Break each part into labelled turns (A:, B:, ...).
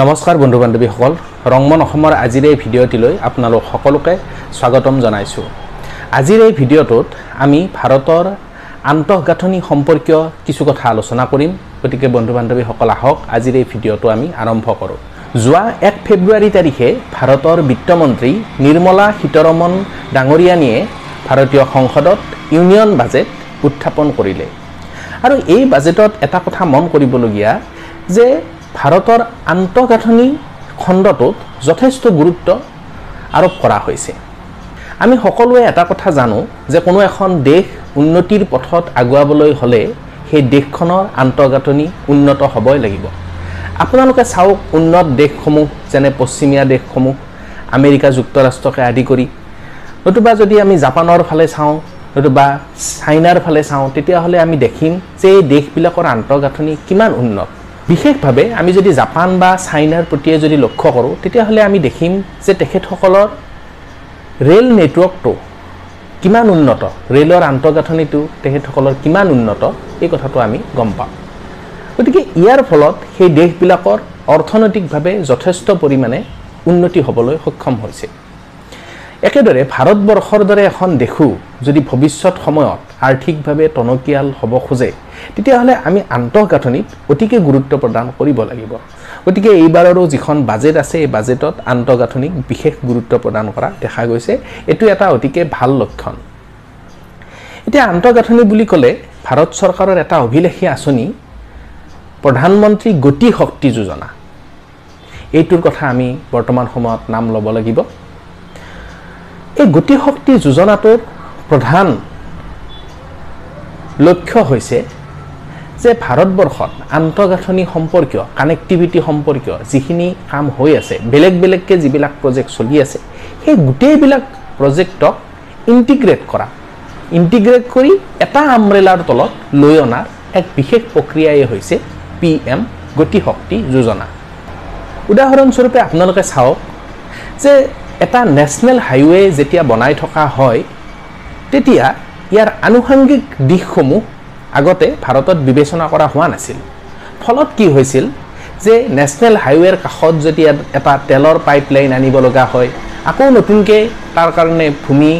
A: নমস্কাৰ বন্ধু বান্ধৱীসকল ৰংমন অসমৰ আজিৰ এই ভিডিঅ'টিলৈ আপোনালোক সকলোকে স্বাগতম জনাইছোঁ। আজিৰ এই ভিডিঅ'টোত আমি ভাৰতৰ আন্তঃগাঁথনি সম্পৰ্কীয় কিছু কথা আলোচনা কৰিম। গতিকে বন্ধু বান্ধৱীসকল আহক আজিৰ এই ভিডিঅ'টো আমি আৰম্ভ কৰোঁ। যোৱা এক ফেব্ৰুৱাৰী তাৰিখে ভাৰতৰ বিত্তমন্ত্ৰী নিৰ্মলা সীতাৰমন ডাঙৰীয়ানীয়ে ভাৰতীয় সংসদত ইউনিয়ন বাজেট উত্থাপন কৰিলে। আৰু এই বাজেটত এটা কথা মন কৰিবলগীয়া যে ভাৰতৰ আন্তঃগাঁথনি খণ্ডটোত যথেষ্ট গুৰুত্ব আৰোপ কৰা হৈছে। আমি সকলোৱে এটা কথা জানো যে কোনো এখন দেশ উন্নতিৰ পথত আগুৱাবলৈ হ'লে সেই দেশখনৰ আন্তঃগাঁথনি উন্নত হ'বই লাগিব। আপোনালোকে চাওক উন্নত দেশসমূহ যেনে পশ্চিমীয়া দেশসমূহ আমেৰিকা যুক্তৰাষ্ট্ৰকে আদি কৰি। নতুবা যদি আমি জাপানৰ ফালে চাওঁ নতুবা চাইনাৰ ফালে চাওঁ তেতিয়াহ'লে আমি দেখিম যে এই দেশবিলাকৰ আন্তঃগাঁথনি কিমান উন্নত। বিশেষভাৱে আমি যদি জাপান বা চাইনাৰ প্ৰতিয়ে যদি লক্ষ্য কৰোঁ তেতিয়াহ'লে আমি দেখিম যে তেখেতসকলৰ ৰে'ল নেটৱৰ্কটো কিমান উন্নত ৰে'লৰ আন্তঃগাঁথনিটো তেখেতসকলৰ কিমান উন্নত এই কথাটো আমি গম পাওঁ গতিকে ইয়াৰ ফলত সেই দেশবিলাকৰ অৰ্থনৈতিকভাৱে যথেষ্ট পৰিমাণে উন্নতি হ'বলৈ সক্ষম হৈছে। একেদৰে ভাৰতবৰ্ষৰ দৰে এখন দেশো যদি ভৱিষ্যত সময়ত আৰ্থিকভাৱে টনকিয়াল হ'ব খোজে তেতিয়াহ'লে আমি আন্তঃগাঁথনিত অতিকে গুৰুত্ব প্ৰদান কৰিব লাগিব। গতিকে এইবাৰৰো যিখন বাজেট আছে এই বাজেটত আন্তঃগাঁথনিক বিশেষ গুৰুত্ব প্ৰদান কৰা দেখা গৈছে। এইটো এটা অতিকে ভাল লক্ষণ। এতিয়া আন্তঃগাঁথনি বুলি ক'লে ভাৰত চৰকাৰৰ এটা অভিলেখী আঁচনি প্ৰধানমন্ত্ৰী গতি শক্তি যোজনা। এইটোৰ কথা আমি বৰ্তমান সময়ত নাম ল'ব লাগিব। এই গতি শক্তি যোজনাটোৰ প্ৰধান লক্ষ্য হৈছে যে ভাৰতবৰ্ষত আন্তঃগাঁথনি সম্পৰ্কীয় কানেক্টিভিটি সম্পৰ্কীয় যিখিনি কাম হৈ আছে বেলেগ বেলেগকৈ যিবিলাক প্ৰজেক্ট চলি আছে সেই গোটেইবিলাক প্ৰজেক্টক ইণ্টিগ্ৰেট কৰা। ইণ্টিগ্ৰেট কৰি এটা আমব্ৰেলাৰ তলত লৈ অনাৰ এক বিশেষ প্ৰক্ৰিয়াই হৈছে পি এম গতি শক্তি যোজনা। উদাহৰণস্বৰূপে আপোনালোকে চাওক যে এটা নেশ্যনেল হাইৱে যেতিয়া বনাই থকা হয় তেতিয়া ইয়াৰ আনুষংগিক দিশসমূহ আগতে ভাৰতত বিবেচনা কৰা হোৱা নাছিল। ফলত কি হৈছিল যে নেশ্যনেল হাইৱেৰ কাষত যদি এটা তেলৰ পাইপলাইন আনিব লগা হয় আকৌ নতুনকৈ তাৰ কাৰণে ভূমি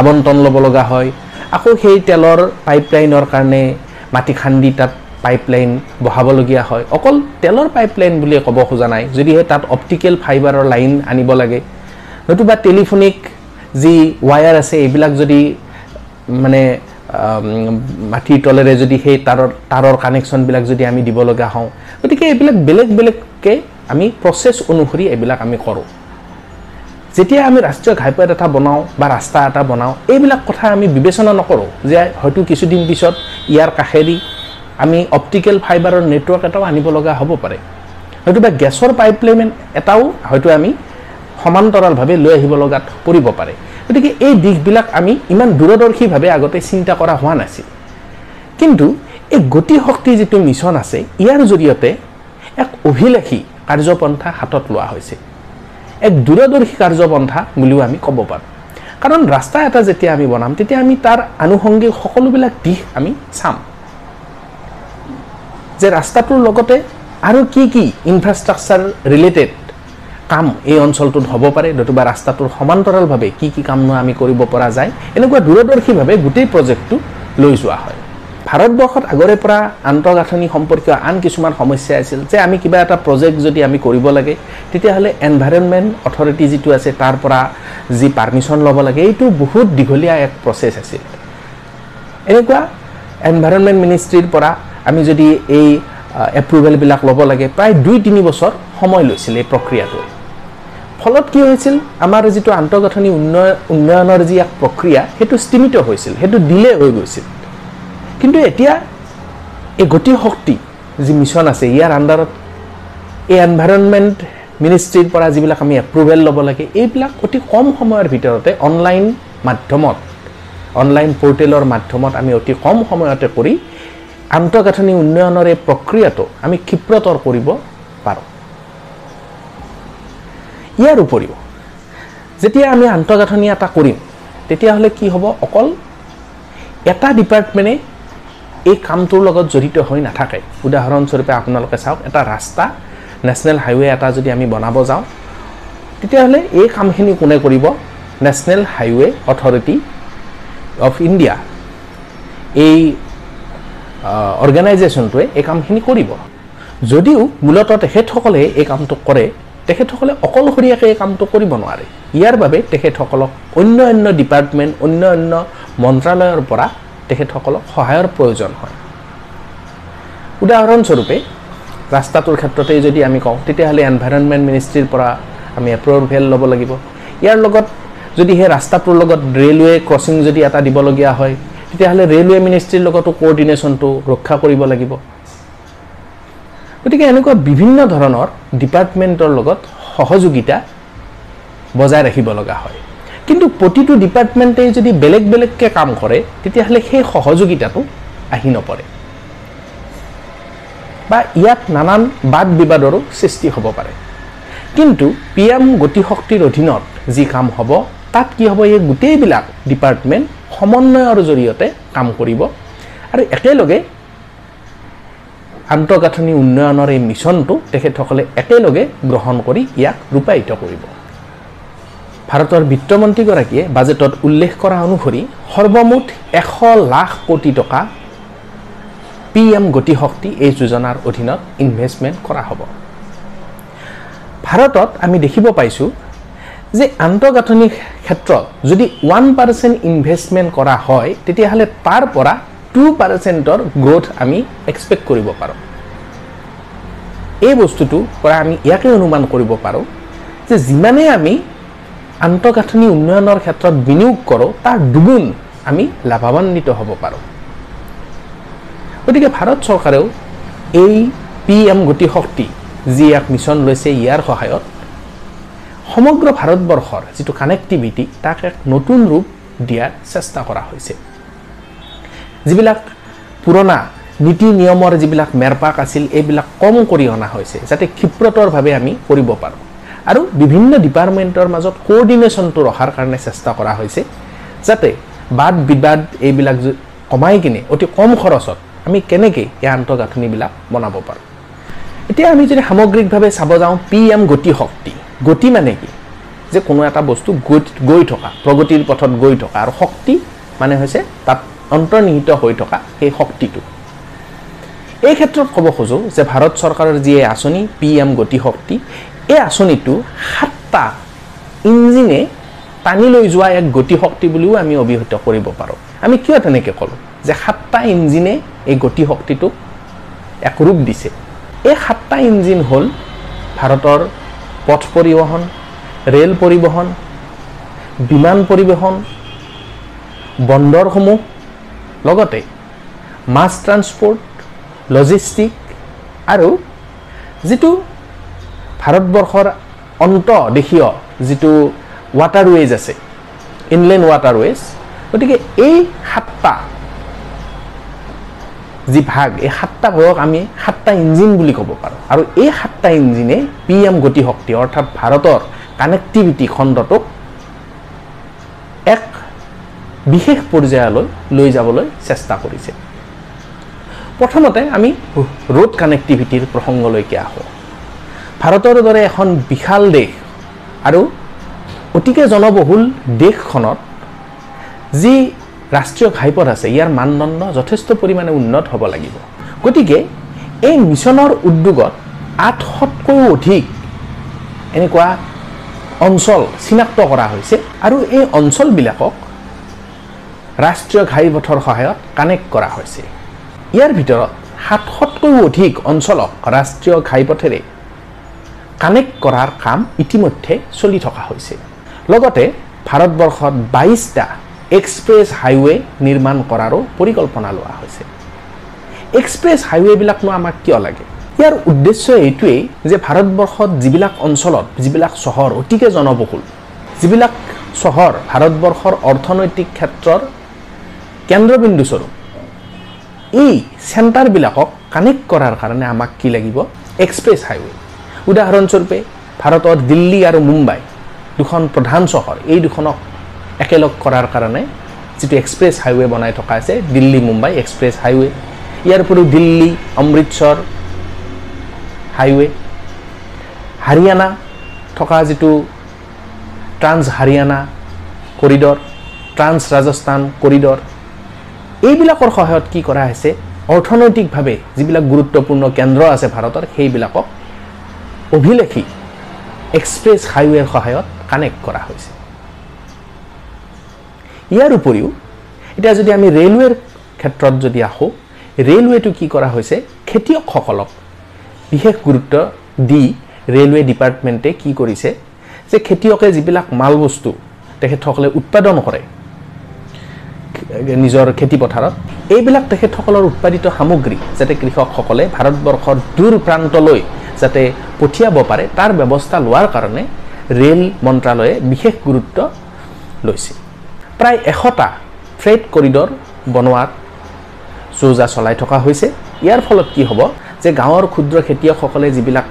A: আবণ্টন ল'ব লগা হয় আকৌ সেই তেলৰ পাইপলাইনৰ কাৰণে মাটি খান্দি তাত পাইপলাইন বহাবলগীয়া হয়। অকল তেলৰ পাইপলাইন বুলিয়ে ক'ব খোজা নাই যদিহে তাত অপটিকেল ফাইবাৰৰ লাইন আনিব লাগে। নতুবা টেলিফোনিক যি ৱায়াৰ আছে এইবিলাক যদি মানে মাটিৰ তলেৰে যদি সেই তাৰৰ তাৰৰ কানেকশ্যনবিলাক যদি আমি দিব লগা হওঁ গতিকে এইবিলাক বেলেগ বেলেগকৈ আমি প্ৰচেছ অনুসৰি এইবিলাক আমি কৰোঁ। যেতিয়া আমি ৰাষ্ট্ৰীয় ঘাইপথ এটা বনাওঁ বা ৰাস্তা এটা বনাওঁ এইবিলাক কথা আমি বিবেচনা নকৰোঁ যে হয়তো কিছুদিন পিছত ইয়াৰ কাষেদি আমি অপটিকেল ফাইবাৰৰ নেটৱৰ্ক এটাও আনিব লগা হ'ব পাৰে। নতুবা গেছৰ পাইপলাইন এটাও হয়তো আমি সমান্তৰালভাৱে লৈ আহিব লগাত পৰিব পাৰে। গতিকে এই দিশবিলাক আমি ইমান দূৰদৰ্শীভাৱে আগতে চিন্তা কৰা হোৱা নাছিল। কিন্তু এই গতি শক্তি যিটো মিছন আছে ইয়াৰ জৰিয়তে এক অভিলাষী কাৰ্যপন্থা হাতত লোৱা হৈছে। এক দূৰদৰ্শী কাৰ্যপন্থা বুলিও আমি ক'ব পাৰোঁ। কাৰণ ৰাস্তা এটা যেতিয়া আমি বনাম তেতিয়া আমি তাৰ আনুষংগিক সকলোবিলাক দিশ আমি চাম। যে ৰাস্তাটোৰ লগতে আৰু কি কি ইনফ্ৰাষ্ট্ৰাকচাৰ ৰিলেটেড কাম এই অঞ্চলটোত হ'ব পাৰে নতুবা ৰাস্তাটোৰ সমান্তৰালভাৱে কি কি কামনো আমি কৰিব পৰা যায় এনেকুৱা দূৰদৰ্শীভাৱে গোটেই প্ৰজেক্টটো লৈ যোৱা হয়। ভাৰতবৰ্ষত আগৰে পৰা আন্তঃগাঁথনি সম্পৰ্কীয় আন কিছুমান সমস্যা আছিল যে আমি কিবা এটা প্ৰজেক্ট যদি আমি কৰিব লাগে তেতিয়াহ'লে এনভাইৰনমেণ্ট অথৰিটি যিটো আছে তাৰ পৰা যি পাৰ্মিশ্যন ল'ব লাগে এইটো বহুত দীঘলীয়া এক প্ৰচেছ আছিল। এনেকুৱা এনভাইৰনমেণ্ট মিনিষ্ট্ৰীৰ পৰা আমি যদি এই এপ্ৰুভেলবিলাক ল'ব লাগে প্ৰায় দুই তিনি বছৰ সময় লৈছিল এই প্ৰক্ৰিয়াটোৱে ফলত কি হৈছিল? আমাৰ যিটো আন্তঃগাঁথনি উন্নয় উন্নয়নৰ যি এক প্ৰক্ৰিয়া সেইটো স্তীমিত হৈছিল সেইটো ডিলে হৈ গৈছিল। কিন্তু এতিয়া এই গতি শক্তি যি মিছন আছে ইয়াৰ আণ্ডাৰত এই এনভাইৰনমেণ্ট মিনিষ্ট্ৰীৰ পৰা যিবিলাক আমি এপ্ৰুভেল ল'ব লাগে এইবিলাক অতি কম সময়ৰ ভিতৰতে অনলাইন মাধ্যমত অনলাইন পৰ্টেলৰ মাধ্যমত আমি অতি কম সময়তে কৰি আন্তঃগাঁথনি উন্নয়নৰ এই প্ৰক্ৰিয়াটো আমি ক্ষিপ্ৰতৰ কৰিব পাৰোঁ। ইয়াৰ উপৰিও যেতিয়া আমি আন্তঃগাঁথনি এটা কৰিম তেতিয়াহ'লে কি হ'ব অকল এটা ডিপাৰ্টমেণ্টে এই কামটোৰ লগত জড়িত হৈ নাথাকে। উদাহৰণস্বৰূপে আপোনালোকে চাওক এটা ৰাস্তা নেশ্যনেল হাইৱে এটা যদি আমি বনাব যাওঁ তেতিয়াহ'লে এই কামখিনি কোনে কৰিব? National highway authority of India এই অৰ্গেনাইজেশ্যনটোৱে এই কামখিনি কৰিব। যদিও মূলতঃ তেখেতসকলে এই কামটো কৰে তেখেতসকলে অকলশৰীয়াকৈ এই কামটো কৰিব নোৱাৰে। ইয়াৰ বাবে তেখেতসকলক অন্য অন্য ডিপাৰ্টমেণ্ট অন্য অন্য মন্ত্ৰালয়ৰ পৰা তেখেতসকলক সহায়ৰ প্ৰয়োজন হয়। উদাহৰণস্বৰূপে ৰাস্তাটোৰ ক্ষেত্ৰতেই যদি আমি কওঁ তেতিয়াহ'লে এনভাইৰনমেণ্ট মিনিষ্ট্ৰীৰ পৰা আমি এপ্ৰুভেল ল'ব লাগিব। ইয়াৰ লগত যদি সেই ৰাস্তাটোৰ লগত ৰেলৱে ক্ৰচিং যদি এটা দিবলগীয়া হয় তেতিয়াহ'লে ৰেলৱে মিনিষ্ট্ৰীৰ লগতো কোঅৰ্ডিনেশ্যনটো ৰক্ষা কৰিব লাগিব। গতিকে এনেকুৱা বিভিন্ন ধৰণৰ ডিপাৰ্টমেণ্টৰ লগত সহযোগিতা বজাই ৰাখিব লগা হয়। কিন্তু প্ৰতিটো ডিপাৰ্টমেণ্টেই যদি বেলেগ বেলেগকৈ কাম কৰে তেতিয়াহ'লে সেই সহযোগিতাটো আহি নপৰে। বা ইয়াত নানান বাদ বিবাদৰো সৃষ্টি হ'ব পাৰে। কিন্তু পি এম গতিশক্তিৰ অধীনত যি কাম হ'ব তাত কি হ'ব এই গোটেইবিলাক ডিপাৰ্টমেণ্ট সমন্বয়ৰ জৰিয়তে কাম কৰিব। আৰু একেলগে আন্তঃগাঁথনি উন্নয়নৰ এই মিছনটো তেখেতসকলে একেলগে গ্ৰহণ কৰি ইয়াক ৰূপায়িত কৰিব। ভাৰতৰ বিত্তমন্ত্ৰীগৰাকীয়ে বাজেটত উল্লেখ কৰা অনুসৰি সৰ্বমুঠ এশ লাখ কোটি টকা পি এম গতিশক্তি এই যোজনাৰ অধীনত ইনভেষ্টমেণ্ট কৰা হ'ব। ভাৰতত আমি দেখিব পাইছোঁ যে আন্তঃগাঁথনিৰ ক্ষেত্ৰত যদি ওৱান পাৰ্চেণ্ট ইনভেষ্টমেণ্ট কৰা হয় তেতিয়াহ'লে তাৰ পৰা টু পাৰ্চেণ্টৰ গ্ৰ'থ আমি এক্সপেক্ট কৰিব পাৰোঁ। এই বস্তুটোৰ পৰা আমি ইয়াকে অনুমান কৰিব পাৰোঁ যে যিমানেই আমি আন্তঃগাঁথনি উন্নয়নৰ ক্ষেত্ৰত বিনিয়োগ কৰোঁ তাৰ দুগুণ আমি লাভান্বিত হ'ব পাৰোঁ। গতিকে ভাৰত চৰকাৰেও এই পি এম গতিশক্তি যি এক মিছন লৈছে ইয়াৰ সহায়ত সমগ্ৰ ভাৰতবৰ্ষৰ যিটো কানেক্টিভিটি তাক এক নতুন ৰূপ দিয়াৰ চেষ্টা কৰা হৈছে। যিবিলাক পুৰণা নীতি নিয়মৰ যিবিলাক মেৰপাক আছিল এইবিলাক কম কৰি অনা হৈছে যাতে ক্ষিপ্ৰতৰভাৱে আমি কৰিব পাৰোঁ। আৰু বিভিন্ন ডিপাৰ্টমেণ্টৰ মাজত কোঅৰ্ডিনেশ্যনটো ৰখাৰ কাৰণে চেষ্টা কৰা হৈছে যাতে বাদ বিবাদ এইবিলাক কমাই কিনে অতি কম খৰচত আমি কেনেকৈ এই আন্তঃগাঁথনিবিলাক বনাব পাৰোঁ। এতিয়া আমি যদি সামগ্ৰিকভাৱে চাব যাওঁ পি এম গতি শক্তি। গতি মানে কি? যে কোনো এটা বস্তু গৈ গৈ থকা প্ৰগতিৰ পথত গৈ থকা। আৰু শক্তি মানে হৈছে তাত অন্তৰ্নিহিত হৈ থকা সেই শক্তিটো। এই ক্ষেত্ৰত ক'ব খোজোঁ যে ভাৰত চৰকাৰৰ যি আঁচনি পি এম গতি শক্তি এই আঁচনিটো সাতটা ইঞ্জিনে টানি লৈ যোৱা এক গতি শক্তি বুলিও আমি অভিহিত কৰিব পাৰোঁ। আমি কিয় তেনেকৈ ক'লোঁ? যে সাতটা ইঞ্জিনে এই গতি শক্তিটোক এক ৰূপ দিছে। এই সাতটা ইঞ্জিন হ'ল ভাৰতৰ পথ পৰিবহণ ৰেল পৰিবহণ বিমান পৰিবহণ বন্দৰসমূহ লগতে মাছ ট্ৰান্সপৰ্ট লজিষ্টিক আৰু যিটো ভাৰতবৰ্ষৰ অন্তদেশীয় যিটো ৱাটাৰৱেজ আছে ইনলেণ্ড ৱাটাৰৱেজ গতিকে এই সাতটা যি ভাগ এই সাতটা ভাগক আমি সাতটা ইঞ্জিন বুলি ক'ব পাৰোঁ। আৰু এই সাতটা ইঞ্জিনে পি এম গতিশক্তি অৰ্থাৎ ভাৰতৰ কানেক্টিভিটি খণ্ডটোক বিশেষ পৰ্যায়লৈ লৈ যাবলৈ চেষ্টা কৰিছে। প্ৰথমতে আমি ৰোড কানেক্টিভিটিৰ প্ৰসংগলৈকে আহোঁ। ভাৰতৰ দৰে এখন বিশাল দেশ আৰু অতিকে জনবহুল দেশখনত যি ৰাষ্ট্ৰীয় ঘাইপথ আছে ইয়াৰ মানদণ্ড যথেষ্ট পৰিমাণে উন্নত হ'ব লাগিব। গতিকে এই মিছনৰ উদ্যোগত আঠশতকৈও অধিক এনেকুৱা অঞ্চল চিনাক্ত কৰা হৈছে আৰু এই অঞ্চলবিলাকক ৰাষ্ট্ৰীয় ঘাইপথৰ সহায়ত কানেক্ট কৰা হৈছে ইয়াৰ ভিতৰত সাতশতকৈও অধিক অঞ্চলক ৰাষ্ট্ৰীয় ঘাইপথেৰে কানেক্ট কৰাৰ কাম ইতিমধ্যে চলি থকা হৈছে লগতে ভাৰতবৰ্ষত বাইছটা এক্সপ্ৰেছ হাইৱে নিৰ্মাণ কৰাৰো পৰিকল্পনা লোৱা হৈছে এক্সপ্ৰেছ হাইৱেবিলাকনো আমাক কিয় লাগে? ইয়াৰ উদ্দেশ্য এইটোৱেই যে ভাৰতবৰ্ষত যিবিলাক অঞ্চলত যিবিলাক চহৰ অতিকে জনবহুল যিবিলাক চহৰ ভাৰতবৰ্ষৰ অৰ্থনৈতিক ক্ষেত্ৰৰ কেন্দ্ৰবিন্দুস্বৰূপ এই চেণ্টাৰবিলাকক কানেক্ট কৰাৰ কাৰণে আমাক কি লাগিব? এক্সপ্ৰেছ হাইৱে উদাহৰণস্বৰূপে ভাৰতৰ দিল্লী আৰু মুম্বাই দুখন প্ৰধান চহৰ এই দুখনক একেলগ কৰাৰ কাৰণে যিটো এক্সপ্ৰেছ হাইৱে বনাই থকা আছে দিল্লী মুম্বাই এক্সপ্ৰেছ হাইৱে ইয়াৰ উপৰিও দিল্লী অমৃতসৰ হাইৱে হাৰিয়ানা থকা যিটো trans Haryana corridor trans Rajasthan corridor এইবিলাকৰ সহায়ত কি কৰা হৈছে? অৰ্থনৈতিকভাৱে যিবিলাক গুৰুত্বপূৰ্ণ কেন্দ্ৰ আছে ভাৰতৰ সেইবিলাকক অভিলেখী এক্সপ্ৰেছ হাইৱেৰ সহায়ত কানেক্ট কৰা হৈছে। ইয়াৰ উপৰিও এতিয়া যদি আমি ৰেলৱেৰ ক্ষেত্ৰত যদি আহোঁ ৰেলৱেটো কি কৰা হৈছে? খেতিয়কসকলক বিশেষ গুৰুত্ব দি ৰেলৱে ডিপাৰ্টমেণ্টে কি কৰিছে? যে খেতিয়কে যিবিলাক মাল বস্তু তেখেতসকলে উৎপাদন কৰে নিজৰ খেতি পথাৰত এইবিলাক তেখেতসকলৰ উৎপাদিত সামগ্ৰী যাতে কৃষকসকলে ভাৰতবৰ্ষৰ দূৰ প্ৰান্তলৈ যাতে পঠিয়াব পাৰে তাৰ ব্যৱস্থা লোৱাৰ কাৰণে ৰেল মন্ত্ৰালয়ে বিশেষ গুৰুত্ব লৈছে। প্ৰায় এশটা ফ্ৰেড কৰিডৰ বনোৱাত যৌজা চলাই থকা হৈছে। ইয়াৰ ফলত কি হ'ব যে গাঁৱৰ ক্ষুদ্ৰ খেতিয়কসকলে যিবিলাক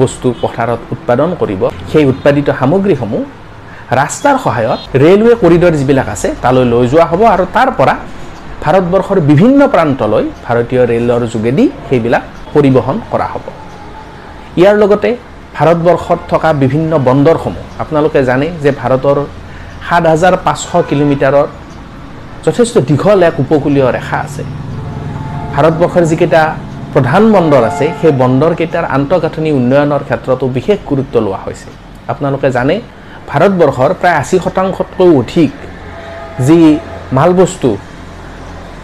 A: বস্তু পথাৰত উৎপাদন কৰিব সেই উৎপাদিত সামগ্ৰীসমূহ ৰাস্তাৰ সহায়ত ৰেলৱে কৰিডৰ যিবিলাক আছে তালৈ লৈ যোৱা হ'ব আৰু তাৰ পৰা ভাৰতবৰ্ষৰ বিভিন্ন প্ৰান্তলৈ ভাৰতীয় ৰেলৰ যোগেদি সেইবিলাক পৰিবহণ কৰা হ'ব। ইয়াৰ লগতে ভাৰতবৰ্ষত থকা বিভিন্ন বন্দৰসমূহ আপোনালোকে জানে যে ভাৰতৰ সাত হাজাৰ পাঁচশ কিলোমিটাৰৰ যথেষ্ট দীঘল এক উপকূলীয় ৰেখা আছে। ভাৰতবৰ্ষৰ যিকেইটা প্ৰধান বন্দৰ আছে সেই বন্দৰকেইটাৰ আন্তঃগাঁথনি উন্নয়নৰ ক্ষেত্ৰতো বিশেষ গুৰুত্ব লোৱা হৈছে। আপোনালোকে জানে ভাৰতবৰ্ষৰ প্ৰায় আশী শতাংশতকৈ অধিক যি মালবস্তু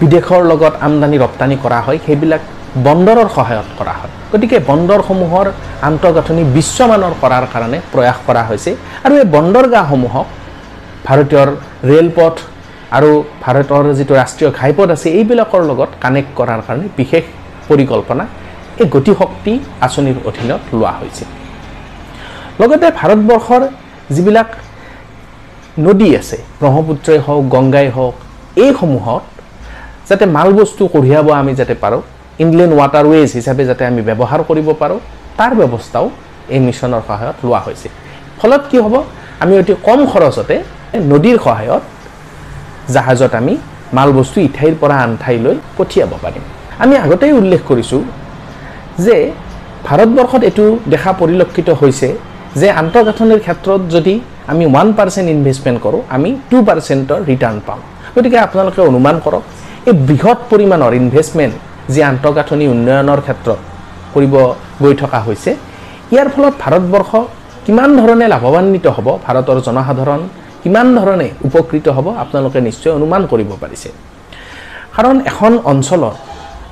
A: বিদেশৰ লগত আমদানি ৰপ্তানি কৰা হয় সেইবিলাক বন্দৰৰ সহায়ত কৰা হয়। গতিকে বন্দৰসমূহৰ আন্তঃগাঁথনি বিশ্বমানৰ কৰাৰ কাৰণে প্ৰয়াস কৰা হৈছে। আৰু এই বন্দৰগাহসমূহক ভাৰতীয় ৰেলপথ আৰু ভাৰতৰ যিটো ৰাষ্ট্ৰীয় ঘাইপথ আছে এইবিলাকৰ লগত কানেক্ট কৰাৰ কাৰণে বিশেষ পৰিকল্পনা এই গতিশক্তি আঁচনিৰ অধীনত লোৱা হৈছে। লগতে ভাৰতবৰ্ষৰ যিবিলাক নদী আছে ব্ৰহ্মপুত্ৰই হওক গংগাই হওক এইসমূহত যাতে মাল বস্তু কঢ়িয়াব আমি যাতে পাৰোঁ ইনলেণ্ড ৱাটাৰৱেজ হিচাপে যাতে আমি ব্যৱহাৰ কৰিব পাৰোঁ তাৰ ব্যৱস্থাও এই মিছনৰ সহায়ত লোৱা হৈছে। ফলত কি হ'ব? আমি অতি কম খৰচতে নদীৰ সহায়ত জাহাজত আমি মাল বস্তু ইঠাইৰ পৰা আন ঠাইলৈ পঠিয়াব পাৰিম। আমি আগতেই উল্লেখ কৰিছোঁ যে ভাৰতবৰ্ষত এইটো দেখা পৰিলক্ষিত হৈছে যে আন্তঃগাঁথনিৰ ক্ষেত্ৰত যদি আমি ওৱান পাৰ্চেণ্ট ইনভেষ্টমেণ্ট কৰোঁ আমি টু পাৰ্চেণ্টৰ ৰিটাৰ্ণ পাওঁ গতিকে আপোনালোকে অনুমান কৰক এই বৃহৎ পৰিমাণৰ ইনভেষ্টমেণ্ট যি আন্তঃগাঁথনি উন্নয়নৰ ক্ষেত্ৰত কৰিব গৈ থকা হৈছে ইয়াৰ ফলত ভাৰতবৰ্ষ কিমান ধৰণে লাভৱান্বিত হ'ব ভাৰতৰ জনসাধাৰণ কিমান ধৰণে উপকৃত হ'ব আপোনালোকে নিশ্চয় অনুমান কৰিব পাৰিছে। কাৰণ এখন অঞ্চলৰ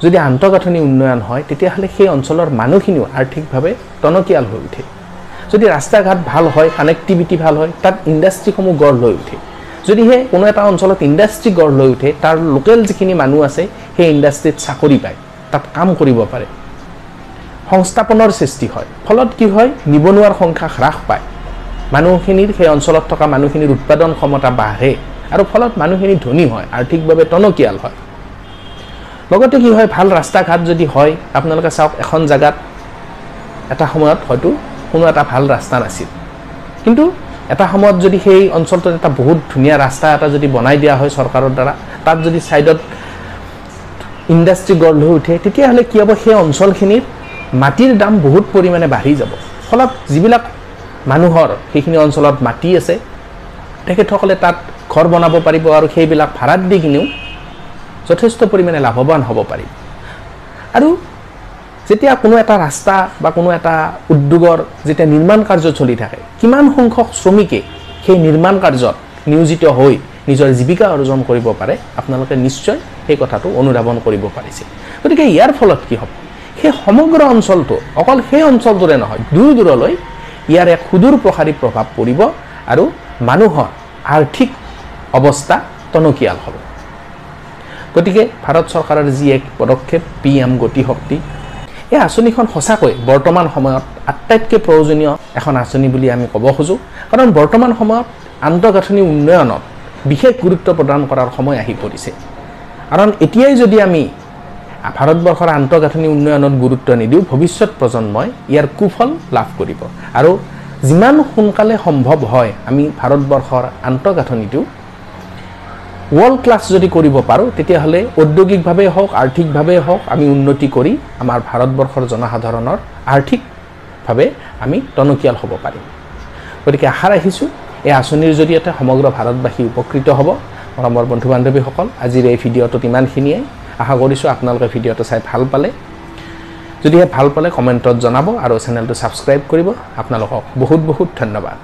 A: যদি আন্তঃগাঁথনি উন্নয়ন হয় তেতিয়াহ'লে সেই অঞ্চলৰ মানুহখিনিও আৰ্থিকভাৱে টনকিয়াল হৈ উঠে। যদি ৰাস্তা ঘাট ভাল হয় কানেক্টিভিটি ভাল হয় তাত ইণ্ডাষ্ট্ৰিসমূহ গঢ় লৈ উঠে। যদিহে কোনো এটা অঞ্চলত ইণ্ডাষ্ট্ৰি গঢ় লৈ উঠে তাৰ লোকেল যিখিনি মানুহ আছে সেই ইণ্ডাষ্ট্ৰিত চাকৰি পায় তাত কাম কৰিব পাৰে। সংস্থাপনৰ সৃষ্টি হয়। ফলত কি হয়? নিবনুৱাৰ সংখ্যা হ্ৰাস পায়। মানুহখিনিৰ সেই অঞ্চলত থকা মানুহখিনিৰ উৎপাদন ক্ষমতা বাঢ়ে আৰু ফলত মানুহখিনি ধনী হয় আৰ্থিকভাৱে টনকিয়াল হয়। লগতে কি হয়? ভাল ৰাস্তা ঘাট যদি হয় আপোনালোকে চাওক এখন জেগাত এটা সময়ত হয়তো কোনো এটা ভাল ৰাস্তা নাছিল। কিন্তু এটা সময়ত যদি সেই অঞ্চলটোত এটা বহুত ধুনীয়া ৰাস্তা এটা যদি বনাই দিয়া হয় চৰকাৰৰ দ্বাৰা তাত যদি ছাইডত ইণ্ডাষ্ট্ৰি গঢ় লৈ উঠে তেতিয়াহ'লে কি হ'ব? সেই অঞ্চলখিনিত মাটিৰ দাম বহুত পৰিমাণে বাঢ়ি যাব। ফলত যিবিলাক মানুহৰ সেইখিনি অঞ্চলত মাটি আছে তেখেতসকলে তাত ঘৰ বনাব পাৰিব আৰু সেইবিলাক ভাড়াত দি কিনেও যথেষ্ট পৰিমাণে লাভৱান হ'ব পাৰিব। আৰু যেতিয়া কোনো এটা ৰাস্তা বা কোনো এটা উদ্যোগৰ যেতিয়া নিৰ্মাণ কাৰ্য চলি থাকে কিমান সংখ্যক শ্ৰমিকে সেই নিৰ্মাণ কাৰ্যত নিয়োজিত হৈ নিজৰ জীৱিকা অৰ্জন কৰিব পাৰে আপোনালোকে নিশ্চয় সেই কথাটো অনুধাৱন কৰিব পাৰিছে গতিকে ইয়াৰ ফলত কি হ'ব? সেই সমগ্ৰ অঞ্চলটো অকল সেই অঞ্চলটোৰে নহয় দূৰ দূৰলৈ ইয়াৰ এক সুদূৰ প্ৰসাৰী প্ৰভাৱ পৰিব আৰু মানুহৰ আৰ্থিক অৱস্থা টনকিয়াল হ'ব। গতিকে ভাৰত চৰকাৰৰ যি এক পদক্ষেপ পি এম গতিশক্তি এই আঁচনিখন সঁচাকৈ বৰ্তমান সময়ত আটাইতকৈ প্ৰয়োজনীয় এখন আঁচনি বুলি আমি ক'ব খোজোঁ। কাৰণ বৰ্তমান সময়ত আন্তঃগাঁথনি উন্নয়নত বিশেষ গুৰুত্ব প্ৰদান কৰাৰ সময় আহি পৰিছে। কাৰণ এতিয়াই যদি আমি ভাৰতবৰ্ষৰ আন্তঃগাঁথনি উন্নয়নত গুৰুত্ব নিদিওঁ ভৱিষ্যত প্ৰজন্মই ইয়াৰ কুফল লাভ কৰিব। আৰু যিমান সোনকালে সম্ভৱ হয় আমি ভাৰতবৰ্ষৰ আন্তঃগাঁথনিটো ৱৰ্ল্ড ক্লাছ যদি কৰিব পাৰোঁ তেতিয়াহ'লে ঔদ্যোগিকভাৱে হওক আৰ্থিকভাৱে হওক আমি উন্নতি কৰি আমাৰ ভাৰতবৰ্ষৰ জনসাধাৰণৰ আৰ্থিক আৰ্থিকভাৱে আমি টনকিয়াল হ'ব পাৰিম। গতিকে আশা ৰাখিছোঁ এই আঁচনিৰ জৰিয়তে সমগ্ৰ ভাৰতবাসী উপকৃত হ'ব। মৰমৰ বন্ধু বান্ধৱীসকল আজিৰ এই ভিডিঅ'টোত ইমানখিনিয়ে। আশা কৰিছোঁ আপোনালোকে ভিডিঅ'টো চাই ভাল পালে। যদিহে ভাল পালে কমেণ্টত জনাব আৰু চেনেলটো ছাবস্ক্ৰাইব কৰিব। আপোনালোকক বহুত বহুত ধন্যবাদ।